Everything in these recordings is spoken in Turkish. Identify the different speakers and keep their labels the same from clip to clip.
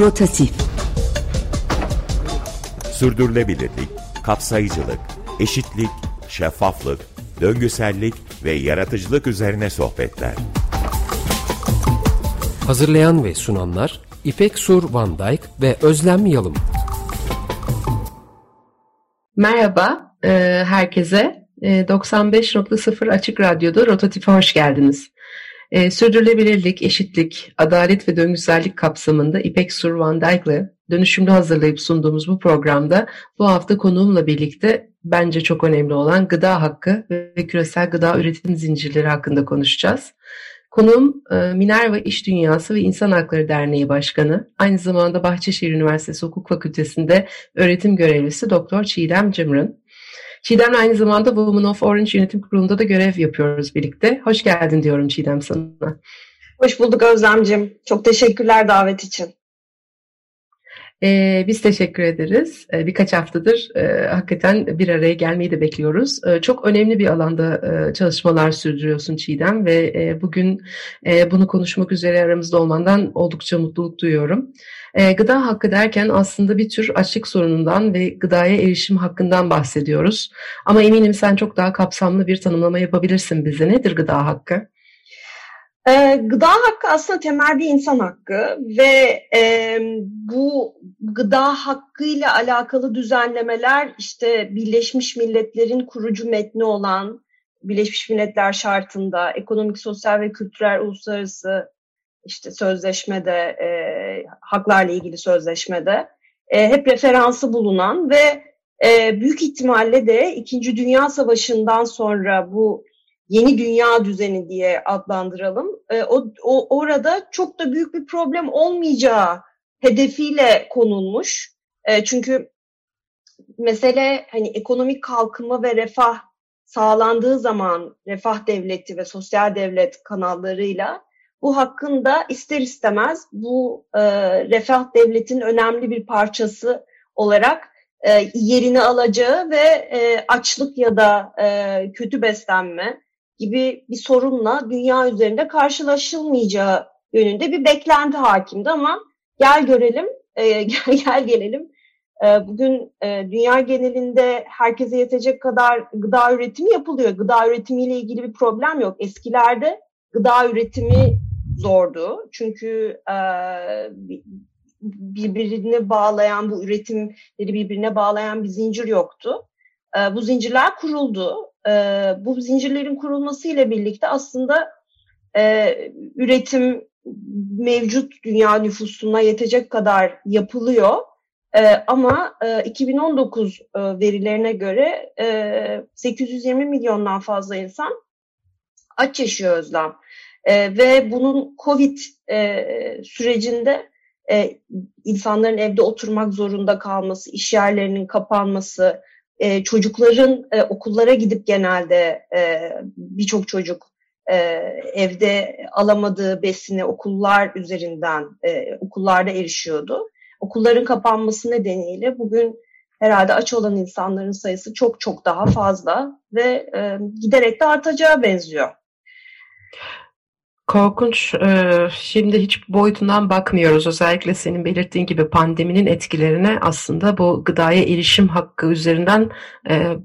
Speaker 1: Rotatif
Speaker 2: Sürdürülebilirlik, kapsayıcılık, eşitlik, şeffaflık, döngüsellik ve yaratıcılık üzerine sohbetler.
Speaker 3: Hazırlayan ve sunanlar İpek Sur Van Dijk ve Özlem Yalım.
Speaker 4: Merhaba e, herkese. E, 95.0 Açık Radyo'da Rotatif'e hoş geldiniz. E, sürdürülebilirlik, eşitlik, adalet ve döngüsellik kapsamında İpek Sur Van Dijk ile dönüşümlü hazırlayıp sunduğumuz bu programda bu hafta konuğumla birlikte bence çok önemli olan gıda hakkı ve küresel gıda üretim zincirleri hakkında konuşacağız. Konuğum e, Minerva İş Dünyası ve İnsan Hakları Derneği Başkanı, aynı zamanda Bahçeşehir Üniversitesi Hukuk Fakültesi'nde öğretim görevlisi Doktor Çiğdem Cımrın. Çiğdem aynı zamanda Women of Orange Yönetim Kurulu'nda da görev yapıyoruz birlikte. Hoş geldin diyorum Çiğdem sana.
Speaker 5: Hoş bulduk Özlemcim. Çok teşekkürler davet için.
Speaker 4: Ee, biz teşekkür ederiz. Ee, birkaç haftadır e, hakikaten bir araya gelmeyi de bekliyoruz. Ee, çok önemli bir alanda e, çalışmalar sürdürüyorsun Çiğdem ve e, bugün e, bunu konuşmak üzere aramızda olmandan oldukça mutluluk duyuyorum. E, gıda hakkı derken aslında bir tür açlık sorunundan ve gıdaya erişim hakkından bahsediyoruz. Ama eminim sen çok daha kapsamlı bir tanımlama yapabilirsin bize. Nedir gıda hakkı?
Speaker 5: E, gıda hakkı aslında temel bir insan hakkı ve e, bu gıda hakkıyla alakalı düzenlemeler işte Birleşmiş Milletler'in kurucu metni olan Birleşmiş Milletler şartında ekonomik, sosyal ve kültürel uluslararası işte sözleşmede, e, haklarla ilgili sözleşmede e, hep referansı bulunan ve e, büyük ihtimalle de İkinci Dünya Savaşı'ndan sonra bu yeni dünya düzeni diye adlandıralım. E, o, o orada çok da büyük bir problem olmayacağı hedefiyle konulmuş. E, çünkü mesele hani ekonomik kalkınma ve refah sağlandığı zaman refah devleti ve sosyal devlet kanallarıyla bu hakkın da ister istemez bu e, refah devletin önemli bir parçası olarak e, yerini alacağı ve e, açlık ya da e, kötü beslenme gibi bir sorunla dünya üzerinde karşılaşılmayacağı yönünde bir beklenti hakimdi ama gel görelim, e, gel gelelim. E, bugün e, dünya genelinde herkese yetecek kadar gıda üretimi yapılıyor. Gıda üretimiyle ilgili bir problem yok. Eskilerde gıda üretimi zordu. Çünkü e, birbirini bağlayan, bu üretimleri birbirine bağlayan bir zincir yoktu. E, bu zincirler kuruldu e, bu zincirlerin kurulmasıyla birlikte aslında e, üretim mevcut dünya nüfusuna yetecek kadar yapılıyor. E, ama e, 2019 e, verilerine göre e, 820 milyondan fazla insan aç yaşıyor Özlem. E, ve bunun COVID e, sürecinde e, insanların evde oturmak zorunda kalması, iş yerlerinin kapanması, e, çocukların e, okullara gidip genelde e, birçok çocuk e, evde alamadığı besini okullar üzerinden e, okullarda erişiyordu. Okulların kapanması nedeniyle bugün herhalde aç olan insanların sayısı çok çok daha fazla ve e, giderek de artacağı benziyor.
Speaker 4: Korkunç. Ee, şimdi hiç boyutundan bakmıyoruz. Özellikle senin belirttiğin gibi pandeminin etkilerine aslında bu gıdaya erişim hakkı üzerinden e,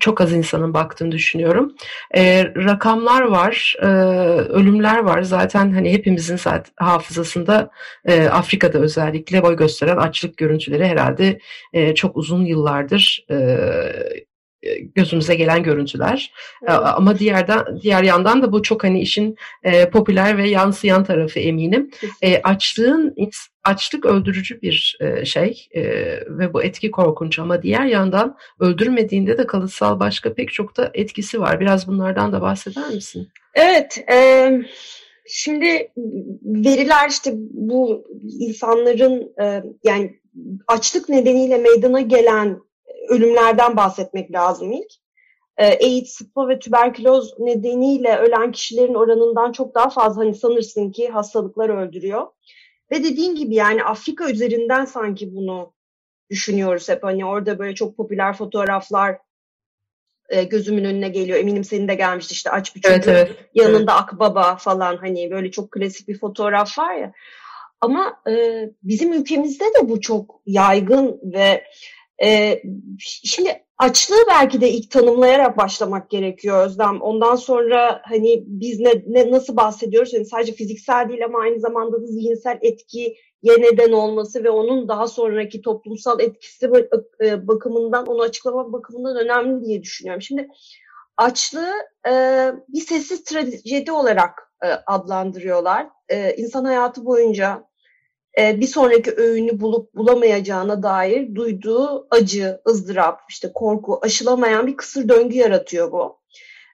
Speaker 4: çok az insanın baktığını düşünüyorum. E, rakamlar var, e, ölümler var. Zaten hani hepimizin hafızasında e, Afrika'da özellikle boy gösteren açlık görüntüleri herhalde e, çok uzun yıllardır e, e, gözümüze gelen görüntüler. Evet. Ama diğerden diğer yandan da bu çok hani işin e, popüler ve yansıyan tarafı eminim. E, açlığın açlık öldürücü bir e, şey e, ve bu etki korkunç ama diğer yandan öldürmediğinde de kalıtsal başka pek çok da etkisi var. Biraz bunlardan da bahseder misin?
Speaker 5: Evet. E, şimdi veriler işte bu insanların e, yani açlık nedeniyle meydana gelen ölümlerden bahsetmek lazım ilk. Ee, AIDS, sıtma ve tüberküloz nedeniyle ölen kişilerin oranından çok daha fazla hani sanırsın ki hastalıklar öldürüyor. Ve dediğin gibi yani Afrika üzerinden sanki bunu düşünüyoruz hep. Hani orada böyle çok popüler fotoğraflar e, gözümün önüne geliyor. Eminim senin de gelmişti işte aç bir çocuk evet, evet. yanında evet. akbaba falan hani böyle çok klasik bir fotoğraf var ya. Ama e, bizim ülkemizde de bu çok yaygın ve e, şimdi açlığı belki de ilk tanımlayarak başlamak gerekiyor Özlem. Ondan sonra hani biz ne, ne nasıl bahsediyoruz? Yani sadece fiziksel değil ama aynı zamanda da zihinsel etki neden olması ve onun daha sonraki toplumsal etkisi e, bakımından onu açıklamak bakımından önemli diye düşünüyorum. Şimdi açlığı e, bir sessiz trajedi olarak e, adlandırıyorlar. E, insan hayatı boyunca bir sonraki öğünü bulup bulamayacağına dair duyduğu acı, ızdırap, işte korku, aşılamayan bir kısır döngü yaratıyor bu.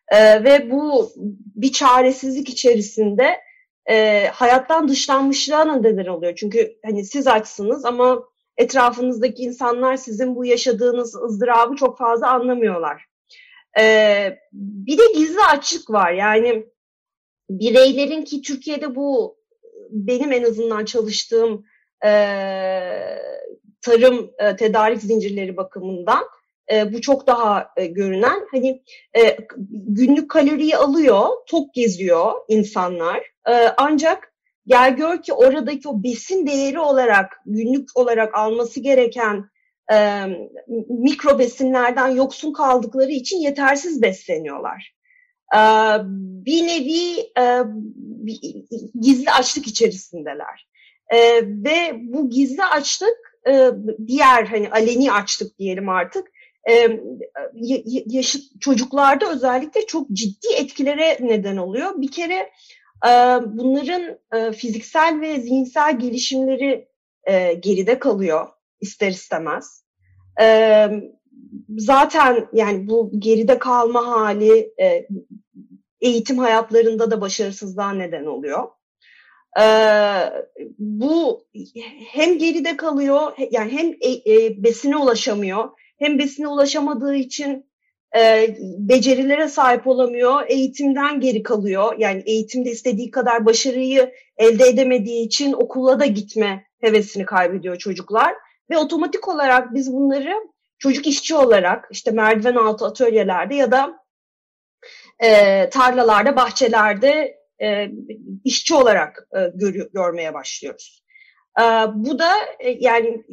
Speaker 5: E, ve bu bir çaresizlik içerisinde e, hayattan dışlanmışlığa neden oluyor. Çünkü hani siz açsınız ama etrafınızdaki insanlar sizin bu yaşadığınız ızdırabı çok fazla anlamıyorlar. E, bir de gizli açlık var. Yani bireylerin ki Türkiye'de bu benim en azından çalıştığım e, tarım e, tedarik zincirleri bakımından e, bu çok daha e, görünen. Hani e, günlük kaloriyi alıyor, tok geziyor insanlar. E, ancak gel gör ki oradaki o besin değeri olarak günlük olarak alması gereken e, mikro besinlerden yoksun kaldıkları için yetersiz besleniyorlar. E, bir nevi e, bir, gizli açlık içerisindeler. E, ve bu gizli açlık e, diğer hani aleni açlık diyelim artık e, yaşıt çocuklarda özellikle çok ciddi etkilere neden oluyor. Bir kere e, bunların e, fiziksel ve zihinsel gelişimleri e, geride kalıyor ister istemez. E, zaten yani bu geride kalma hali e, eğitim hayatlarında da başarısızlığa neden oluyor. Ee, bu hem geride kalıyor yani hem e, e, besine ulaşamıyor hem besine ulaşamadığı için e, becerilere sahip olamıyor, eğitimden geri kalıyor. Yani eğitimde istediği kadar başarıyı elde edemediği için okula da gitme hevesini kaybediyor çocuklar. Ve otomatik olarak biz bunları çocuk işçi olarak işte merdiven altı atölyelerde ya da e, tarlalarda, bahçelerde e, işçi olarak e, gör, görmeye başlıyoruz. E, bu da e, yani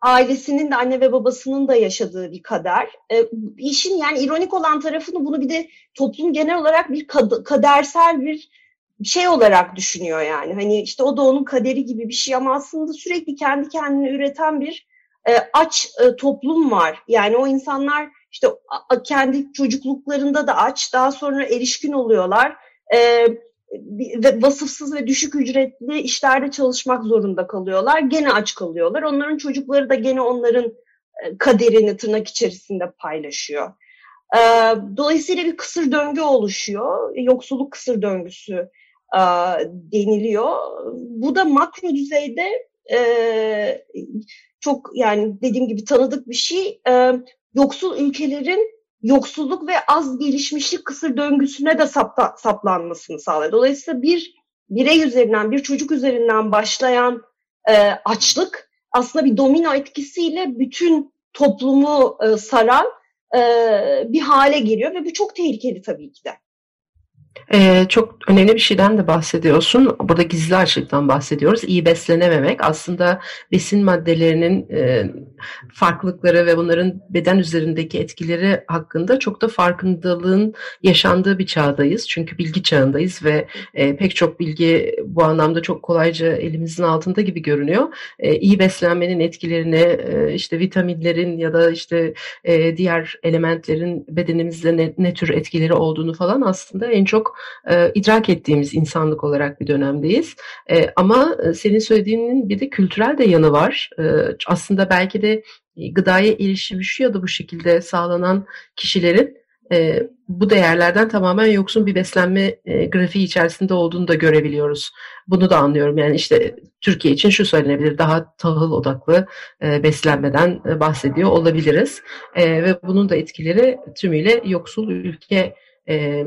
Speaker 5: ailesinin de anne ve babasının da yaşadığı bir kader. E, işin yani ironik olan tarafını bunu bir de toplum genel olarak bir kadersel bir şey olarak düşünüyor yani. Hani işte o da onun kaderi gibi bir şey ama aslında sürekli kendi kendini üreten bir e, aç e, toplum var. Yani o insanlar işte kendi çocukluklarında da aç, daha sonra erişkin oluyorlar. E, ve vasıfsız ve düşük ücretli işlerde çalışmak zorunda kalıyorlar. Gene aç kalıyorlar. Onların çocukları da gene onların e, kaderini tırnak içerisinde paylaşıyor. E, dolayısıyla bir kısır döngü oluşuyor. Yoksulluk kısır döngüsü e, deniliyor. Bu da makro düzeyde çok yani dediğim gibi tanıdık bir şey. Yoksul ülkelerin yoksulluk ve az gelişmişlik kısır döngüsüne de sapta, saplanmasını sağlıyor. Dolayısıyla bir birey üzerinden, bir çocuk üzerinden başlayan e, açlık aslında bir domino etkisiyle bütün toplumu e, saran e, bir hale geliyor ve bu çok tehlikeli tabii ki de.
Speaker 4: Ee, çok önemli bir şeyden de bahsediyorsun. Burada gizli açlıktan bahsediyoruz. İyi beslenememek aslında besin maddelerinin e, farklılıkları ve bunların beden üzerindeki etkileri hakkında çok da farkındalığın yaşandığı bir çağdayız. Çünkü bilgi çağındayız ve e, pek çok bilgi bu anlamda çok kolayca elimizin altında gibi görünüyor. E, iyi beslenmenin etkilerini e, işte vitaminlerin ya da işte e, diğer elementlerin bedenimizde ne, ne tür etkileri olduğunu falan aslında en çok e, idrak ettiğimiz insanlık olarak bir dönemdeyiz. E, ama senin söylediğinin bir de kültürel de yanı var. E, aslında belki de gıdaya erişimi şu ya da bu şekilde sağlanan kişilerin e, bu değerlerden tamamen yoksun bir beslenme e, grafiği içerisinde olduğunu da görebiliyoruz. Bunu da anlıyorum. Yani işte Türkiye için şu söylenebilir. Daha tahıl odaklı e, beslenmeden e, bahsediyor olabiliriz. E, ve bunun da etkileri tümüyle yoksul ülke e,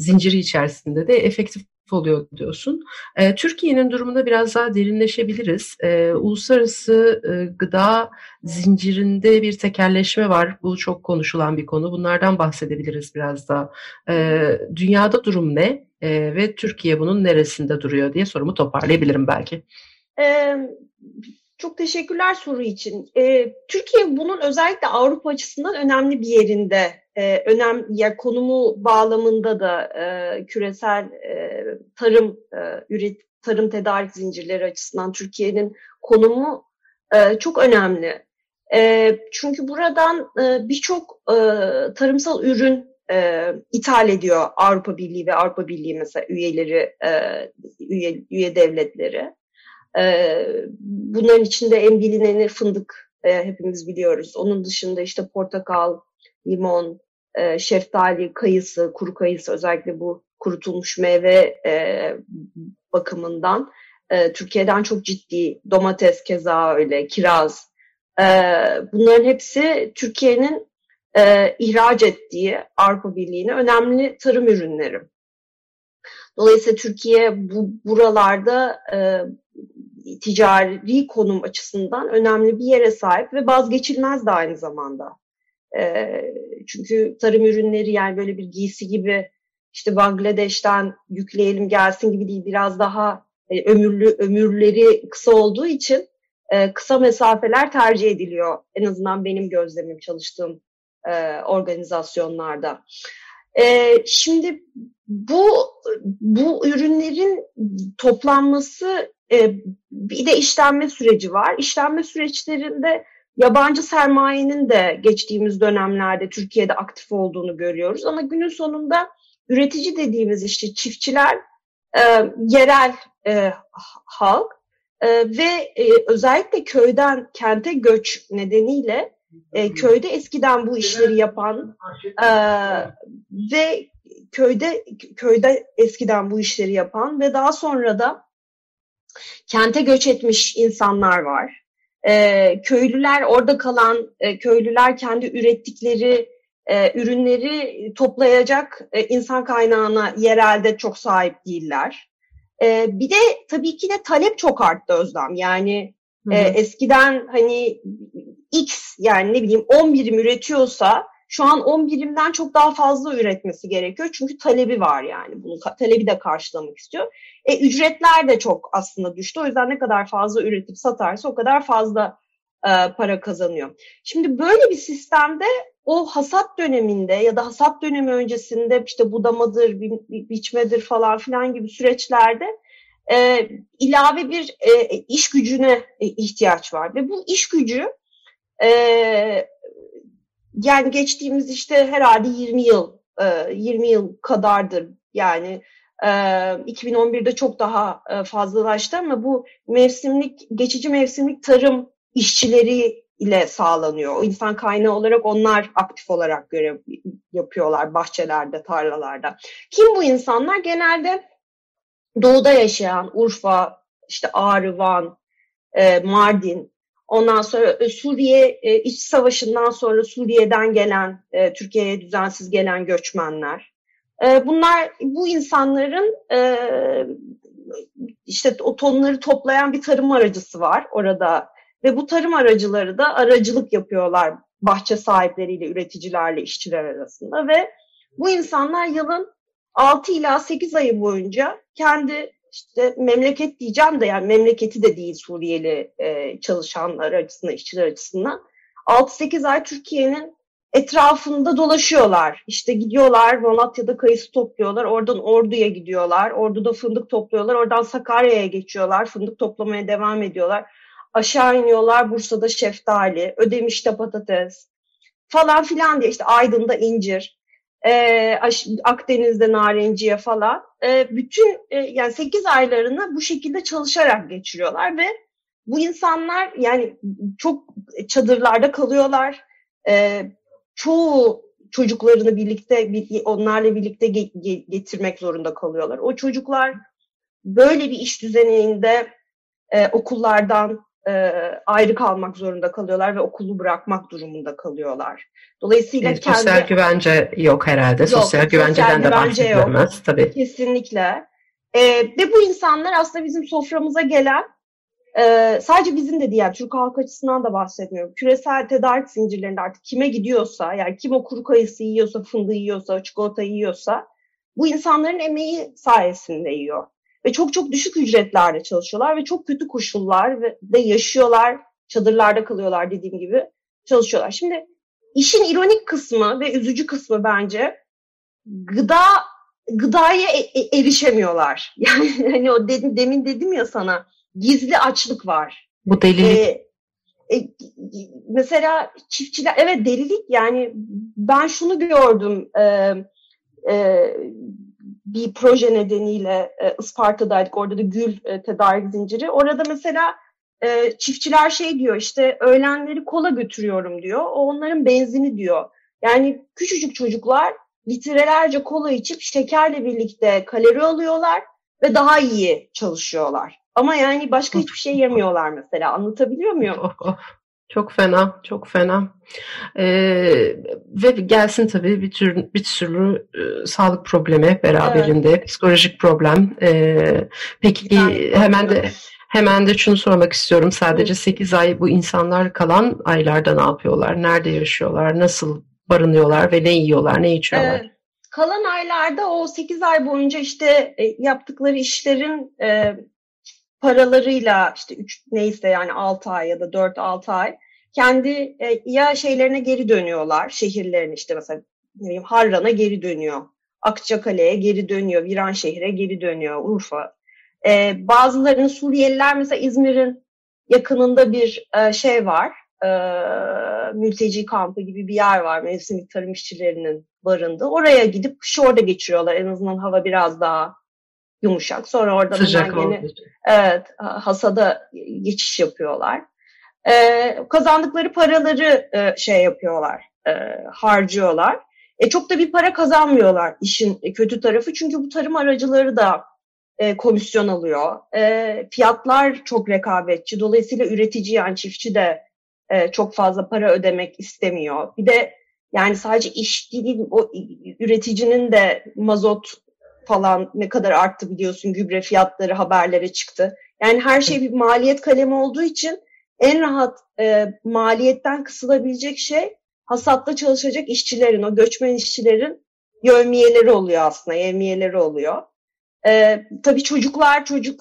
Speaker 4: zinciri içerisinde de efektif oluyor diyorsun. E, Türkiye'nin durumunda biraz daha derinleşebiliriz. E, uluslararası e, gıda zincirinde bir tekerleşme var. Bu çok konuşulan bir konu. Bunlardan bahsedebiliriz biraz daha. E, dünyada durum ne? E, ve Türkiye bunun neresinde duruyor diye sorumu toparlayabilirim belki.
Speaker 5: E, çok teşekkürler soru için. E, Türkiye bunun özellikle Avrupa açısından önemli bir yerinde. E, önem, ya konumu bağlamında da e, küresel e, tarım e, üret tarım tedarik zincirleri açısından Türkiye'nin konumu e, çok önemli. E, çünkü buradan e, birçok e, tarımsal ürün e, ithal ediyor Avrupa Birliği ve Avrupa Birliği mesela üyeleri, e, üye, üye devletleri. E, bunların içinde en bilineni fındık e, hepimiz biliyoruz. Onun dışında işte portakal, limon, e, şeftali, kayısı, kuru kayısı özellikle bu kurutulmuş meyve e, bakımından e, Türkiye'den çok ciddi domates keza öyle, kiraz. E, bunların hepsi Türkiye'nin e, ihraç ettiği Avrupa Birliği'ne önemli tarım ürünleri. Dolayısıyla Türkiye bu buralarda e, ticari konum açısından önemli bir yere sahip ve vazgeçilmez de aynı zamanda. E, çünkü tarım ürünleri yani böyle bir giysi gibi işte Bangladeş'ten yükleyelim gelsin gibi değil biraz daha e, ömürlü ömürleri kısa olduğu için e, kısa mesafeler tercih ediliyor. En azından benim gözlemim çalıştığım e, organizasyonlarda. E, şimdi bu bu ürünlerin toplanması e, bir de işlenme süreci var. İşlenme süreçlerinde yabancı sermayenin de geçtiğimiz dönemlerde Türkiye'de aktif olduğunu görüyoruz. Ama günün sonunda üretici dediğimiz işte çiftçiler e, yerel e, halk e, ve e, özellikle köyden kente göç nedeniyle e, köyde eskiden bu işleri yapan e, ve köyde köyde eskiden bu işleri yapan ve daha sonra da kente göç etmiş insanlar var. E, köylüler orada kalan e, köylüler kendi ürettikleri e, ürünleri toplayacak e, insan kaynağına yerelde çok sahip değiller. E, bir de tabii ki de talep çok arttı Özlem. Yani e, eskiden hani X yani ne bileyim 10 birim üretiyorsa şu an 10 birimden çok daha fazla üretmesi gerekiyor. Çünkü talebi var yani. Bunu talebi de karşılamak istiyor. E, ücretler de çok aslında düştü. O yüzden ne kadar fazla üretip satarsa o kadar fazla e, para kazanıyor. Şimdi böyle bir sistemde o hasat döneminde ya da hasat dönemi öncesinde işte budamadır, bi, bi, biçmedir falan filan gibi süreçlerde e, ilave bir e, iş gücüne e, ihtiyaç var. Ve bu iş gücü e, yani geçtiğimiz işte herhalde 20 yıl, e, 20 yıl kadardır yani e, 2011'de çok daha e, fazlalaştı ama bu mevsimlik, geçici mevsimlik tarım işçileri ile sağlanıyor. O insan kaynağı olarak onlar aktif olarak görev yapıyorlar bahçelerde, tarlalarda. Kim bu insanlar? Genelde doğuda yaşayan Urfa, işte Ağrı, Van, e, Mardin, ondan sonra e, Suriye e, iç savaşından sonra Suriye'den gelen, e, Türkiye'ye düzensiz gelen göçmenler. Bunlar bu insanların işte o tonları toplayan bir tarım aracısı var orada ve bu tarım aracıları da aracılık yapıyorlar bahçe sahipleriyle, üreticilerle, işçiler arasında ve bu insanlar yılın 6 ila 8 ayı boyunca kendi işte memleket diyeceğim de yani memleketi de değil Suriyeli e, çalışanlar açısından, işçiler açısından 6-8 ay Türkiye'nin etrafında dolaşıyorlar. İşte gidiyorlar Malatya'da kayısı topluyorlar. Oradan Ordu'ya gidiyorlar. Ordu'da fındık topluyorlar. Oradan Sakarya'ya geçiyorlar. Fındık toplamaya devam ediyorlar. Aşağı iniyorlar Bursa'da şeftali, Ödemiş'te patates falan filan diye işte Aydın'da incir, e, Akdeniz'de narenciye falan. E, bütün e, yani 8 aylarını bu şekilde çalışarak geçiriyorlar ve bu insanlar yani çok çadırlarda kalıyorlar. E, çoğu çocuklarını birlikte onlarla birlikte getirmek zorunda kalıyorlar. O çocuklar böyle bir iş düzeninde e, okullardan e, ayrı kalmak zorunda kalıyorlar ve okulu bırakmak durumunda kalıyorlar.
Speaker 4: Dolayısıyla evet, kendi... Sosyal güvence yok herhalde. Yok, sosyal güvenceden sosyal de bahsedilemez tabii.
Speaker 5: Kesinlikle. E, ve bu insanlar aslında bizim soframıza gelen e, sadece bizim de diğer Türk halk açısından da bahsetmiyorum. Küresel tedarik zincirlerinde artık kime gidiyorsa yani kim o kuru kayısı yiyorsa, fındığı yiyorsa, çikolata yiyorsa bu insanların emeği sayesinde yiyor. Ve çok çok düşük ücretlerde çalışıyorlar ve çok kötü koşullar ve yaşıyorlar. Çadırlarda kalıyorlar dediğim gibi çalışıyorlar. Şimdi işin ironik kısmı ve üzücü kısmı bence gıda gıdaya e, e, erişemiyorlar. Yani hani o dedim, demin dedim ya sana gizli açlık var.
Speaker 4: Bu delilik. Ee,
Speaker 5: e, mesela çiftçiler evet delilik yani ben şunu gördüm e, e, bir proje nedeniyle e, Isparta'daydık orada da gül e, tedarik zinciri orada mesela e, çiftçiler şey diyor işte öğlenleri kola götürüyorum diyor o onların benzini diyor yani küçücük çocuklar litrelerce kola içip şekerle birlikte kalori alıyorlar ve daha iyi çalışıyorlar. Ama yani başka hiçbir şey yemiyorlar mesela. Anlatabiliyor muyum?
Speaker 4: Çok fena, çok fena. Ee, ve gelsin tabii bir tür bir sürü e, sağlık problemi beraberinde, evet. psikolojik problem. Ee, peki hemen de hemen de şunu sormak istiyorum. Sadece 8 ay bu insanlar kalan aylarda ne yapıyorlar? Nerede yaşıyorlar? Nasıl barınıyorlar ve ne yiyorlar, ne içiyorlar? Evet.
Speaker 5: Kalan aylarda o 8 ay boyunca işte e, yaptıkları işlerin e, paralarıyla işte 3 neyse yani 6 ay ya da 4-6 ay kendi e, ya şeylerine geri dönüyorlar. Şehirlerine işte mesela ne bileyim Harran'a geri dönüyor. Akçakale'ye geri dönüyor. Viranşehir'e geri dönüyor. Urfa. E, bazılarının Suriyeliler mesela İzmir'in yakınında bir e, şey var. E, mülteci kampı gibi bir yer var. Mevsimlik tarım işçilerinin barındığı. Oraya gidip kışı orada geçiriyorlar. En azından hava biraz daha yumuşak. Sonra oradan
Speaker 4: Sıcak yine,
Speaker 5: evet, hasada geçiş yapıyorlar. Ee, kazandıkları paraları e, şey yapıyorlar, e, harcıyorlar. E, çok da bir para kazanmıyorlar işin kötü tarafı. Çünkü bu tarım aracıları da e, komisyon alıyor. E, fiyatlar çok rekabetçi. Dolayısıyla üretici yani çiftçi de e, çok fazla para ödemek istemiyor. Bir de yani sadece iş değil, o üreticinin de mazot falan ne kadar arttı biliyorsun gübre fiyatları haberlere çıktı. Yani her şey bir maliyet kalemi olduğu için en rahat e, maliyetten kısılabilecek şey hasatta çalışacak işçilerin, o göçmen işçilerin yövmiyeleri oluyor aslında, yevmiyeleri oluyor. E, tabii çocuklar çocuk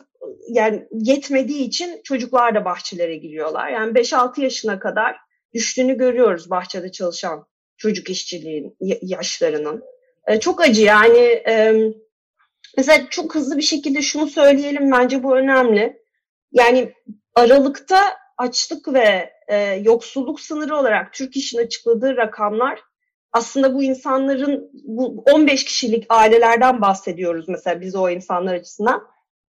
Speaker 5: yani yetmediği için çocuklar da bahçelere giriyorlar. Yani 5-6 yaşına kadar düştüğünü görüyoruz bahçede çalışan çocuk işçiliğin yaşlarının. E, çok acı yani e, mesela çok hızlı bir şekilde şunu söyleyelim bence bu önemli. Yani Aralık'ta açlık ve e, yoksulluk sınırı olarak Türk İş'in açıkladığı rakamlar aslında bu insanların bu 15 kişilik ailelerden bahsediyoruz mesela biz o insanlar açısından.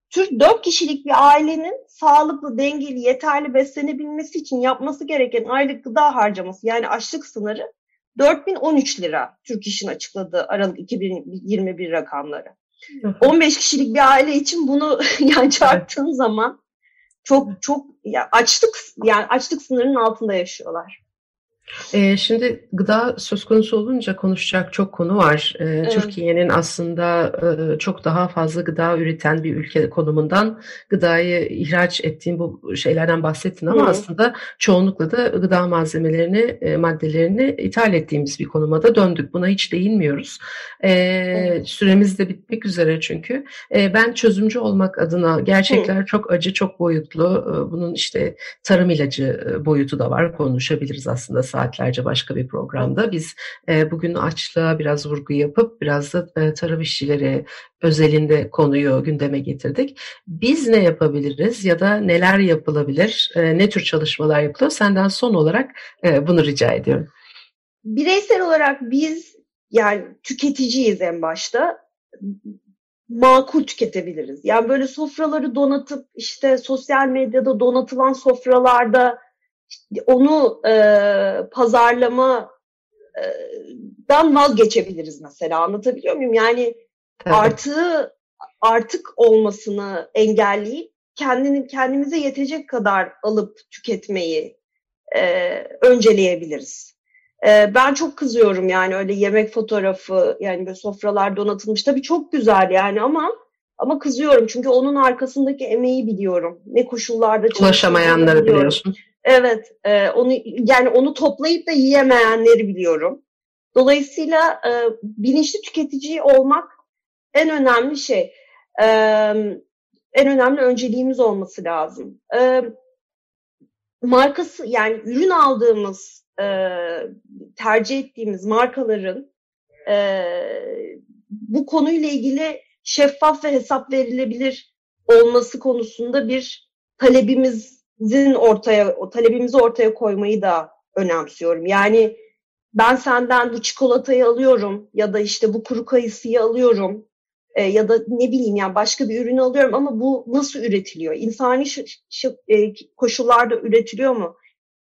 Speaker 5: Türk 4 kişilik bir ailenin sağlıklı, dengeli, yeterli beslenebilmesi için yapması gereken aylık gıda harcaması yani açlık sınırı 4013 lira Türk İş'in açıkladığı Aralık 2021 rakamları. 15 kişilik bir aile için bunu yani çarptığın zaman çok çok ya açlık yani açlık sınırının altında yaşıyorlar.
Speaker 4: E, şimdi gıda söz konusu olunca konuşacak çok konu var. E, evet. Türkiye'nin aslında e, çok daha fazla gıda üreten bir ülke konumundan gıdayı ihraç ettiğin bu şeylerden bahsettin ama Hı. aslında çoğunlukla da gıda malzemelerini, e, maddelerini ithal ettiğimiz bir konuma da döndük. Buna hiç değinmiyoruz. E, evet. Süremiz de bitmek üzere çünkü. E, ben çözümcü olmak adına gerçekler Hı. çok acı, çok boyutlu. E, bunun işte tarım ilacı e, boyutu da var. Konuşabiliriz aslında saatlerce başka bir programda. Biz e, bugün açlığa biraz vurgu yapıp biraz da e, tarım işçileri özelinde konuyu gündeme getirdik. Biz ne yapabiliriz ya da neler yapılabilir, e, ne tür çalışmalar yapılıyor? Senden son olarak e, bunu rica ediyorum.
Speaker 5: Bireysel olarak biz yani tüketiciyiz en başta makul tüketebiliriz. Yani böyle sofraları donatıp işte sosyal medyada donatılan sofralarda onu e, pazarlama e, dan vazgeçebiliriz mesela anlatabiliyor muyum? Yani Tabii. artığı artık olmasını engelleyip kendini kendimize yetecek kadar alıp tüketmeyi e, önceleyebiliriz. E, ben çok kızıyorum yani öyle yemek fotoğrafı yani böyle sofralar donatılmış tabii çok güzel yani ama ama kızıyorum çünkü onun arkasındaki emeği biliyorum. Ne koşullarda
Speaker 4: ulaşamayanları biliyorsun.
Speaker 5: Evet, e, onu yani onu toplayıp da yiyemeyenleri biliyorum. Dolayısıyla e, bilinçli tüketici olmak en önemli şey. E, en önemli önceliğimiz olması lazım. E, markası yani ürün aldığımız, e, tercih ettiğimiz markaların e, bu konuyla ilgili şeffaf ve hesap verilebilir olması konusunda bir talebimizin ortaya, o talebimizi ortaya koymayı da önemsiyorum. Yani ben senden bu çikolatayı alıyorum ya da işte bu kuru kayısıyı alıyorum e, ya da ne bileyim yani başka bir ürünü alıyorum ama bu nasıl üretiliyor? İnsani e, koşullarda üretiliyor mu?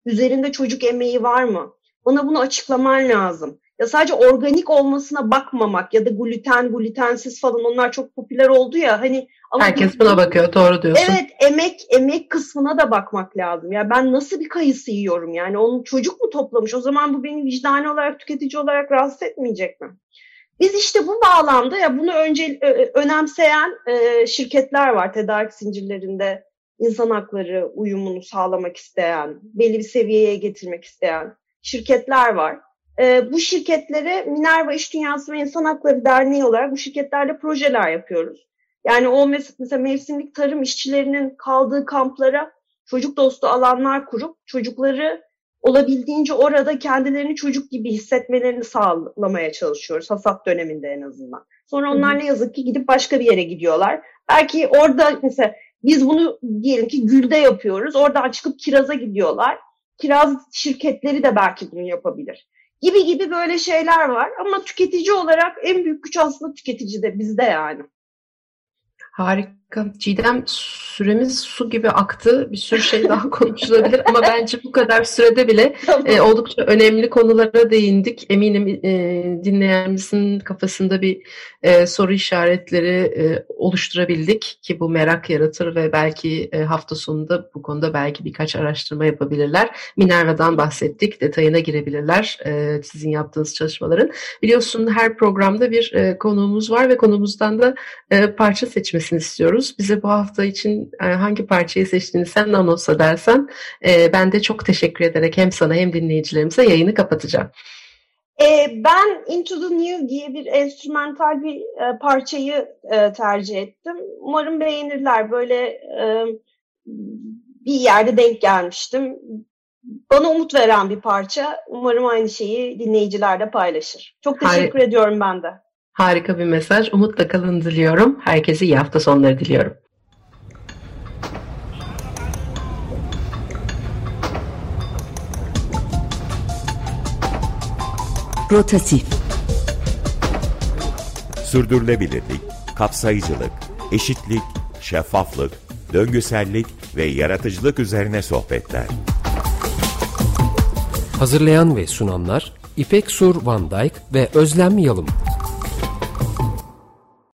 Speaker 5: Üzerinde çocuk emeği var mı? Bana bunu açıklaman lazım. Ya sadece organik olmasına bakmamak ya da gluten, glutensiz falan onlar çok popüler oldu ya hani
Speaker 4: ama herkes buna bakıyor doğru diyorsun.
Speaker 5: Evet emek emek kısmına da bakmak lazım. Ya ben nasıl bir kayısı yiyorum yani onun çocuk mu toplamış? O zaman bu beni vicdani olarak tüketici olarak rahatsız etmeyecek mi? Biz işte bu bağlamda ya bunu önce önemseyen e, şirketler var tedarik zincirlerinde insan hakları uyumunu sağlamak isteyen, belli bir seviyeye getirmek isteyen şirketler var. E, bu şirketlere Minerva İş Dünyası ve İnsan Hakları Derneği olarak bu şirketlerle projeler yapıyoruz. Yani o mesela mevsimlik tarım işçilerinin kaldığı kamplara çocuk dostu alanlar kurup çocukları olabildiğince orada kendilerini çocuk gibi hissetmelerini sağlamaya çalışıyoruz hasat döneminde en azından. Sonra onlar ne yazık ki gidip başka bir yere gidiyorlar. Belki orada mesela biz bunu diyelim ki gülde yapıyoruz. Oradan çıkıp kiraza gidiyorlar. Kiraz şirketleri de belki bunu yapabilir. Gibi gibi böyle şeyler var ama tüketici olarak en büyük güç aslında tüketici de bizde yani.
Speaker 4: har Harika. Çiğdem süremiz su gibi aktı. Bir sürü şey daha konuşulabilir ama bence bu kadar sürede bile tamam. e, oldukça önemli konulara değindik. Eminim e, dinleyenimizin kafasında bir e, soru işaretleri e, oluşturabildik ki bu merak yaratır ve belki e, hafta sonunda bu konuda belki birkaç araştırma yapabilirler. Minerva'dan bahsettik. Detayına girebilirler e, sizin yaptığınız çalışmaların. Biliyorsun her programda bir e, konuğumuz var ve konuğumuzdan da e, parça seçmesini istiyoruz dinliyoruz. Bize bu hafta için e, hangi parçayı seçtiğini sen anons edersen e, ben de çok teşekkür ederek hem sana hem dinleyicilerimize yayını kapatacağım.
Speaker 5: E, ben Into the New diye bir enstrümantal bir parçayı tercih ettim. Umarım beğenirler. Böyle bir yerde denk gelmiştim. Bana umut veren bir parça. Umarım aynı şeyi dinleyiciler de paylaşır. Çok teşekkür Hayır. ediyorum ben de.
Speaker 4: Harika bir mesaj. Umutla kalın diliyorum. Herkese iyi hafta sonları diliyorum.
Speaker 2: Rotatif Sürdürülebilirlik, kapsayıcılık, eşitlik, şeffaflık, döngüsellik ve yaratıcılık üzerine sohbetler.
Speaker 3: Hazırlayan ve sunanlar İpek Sur Van Dijk ve Özlem Yalım.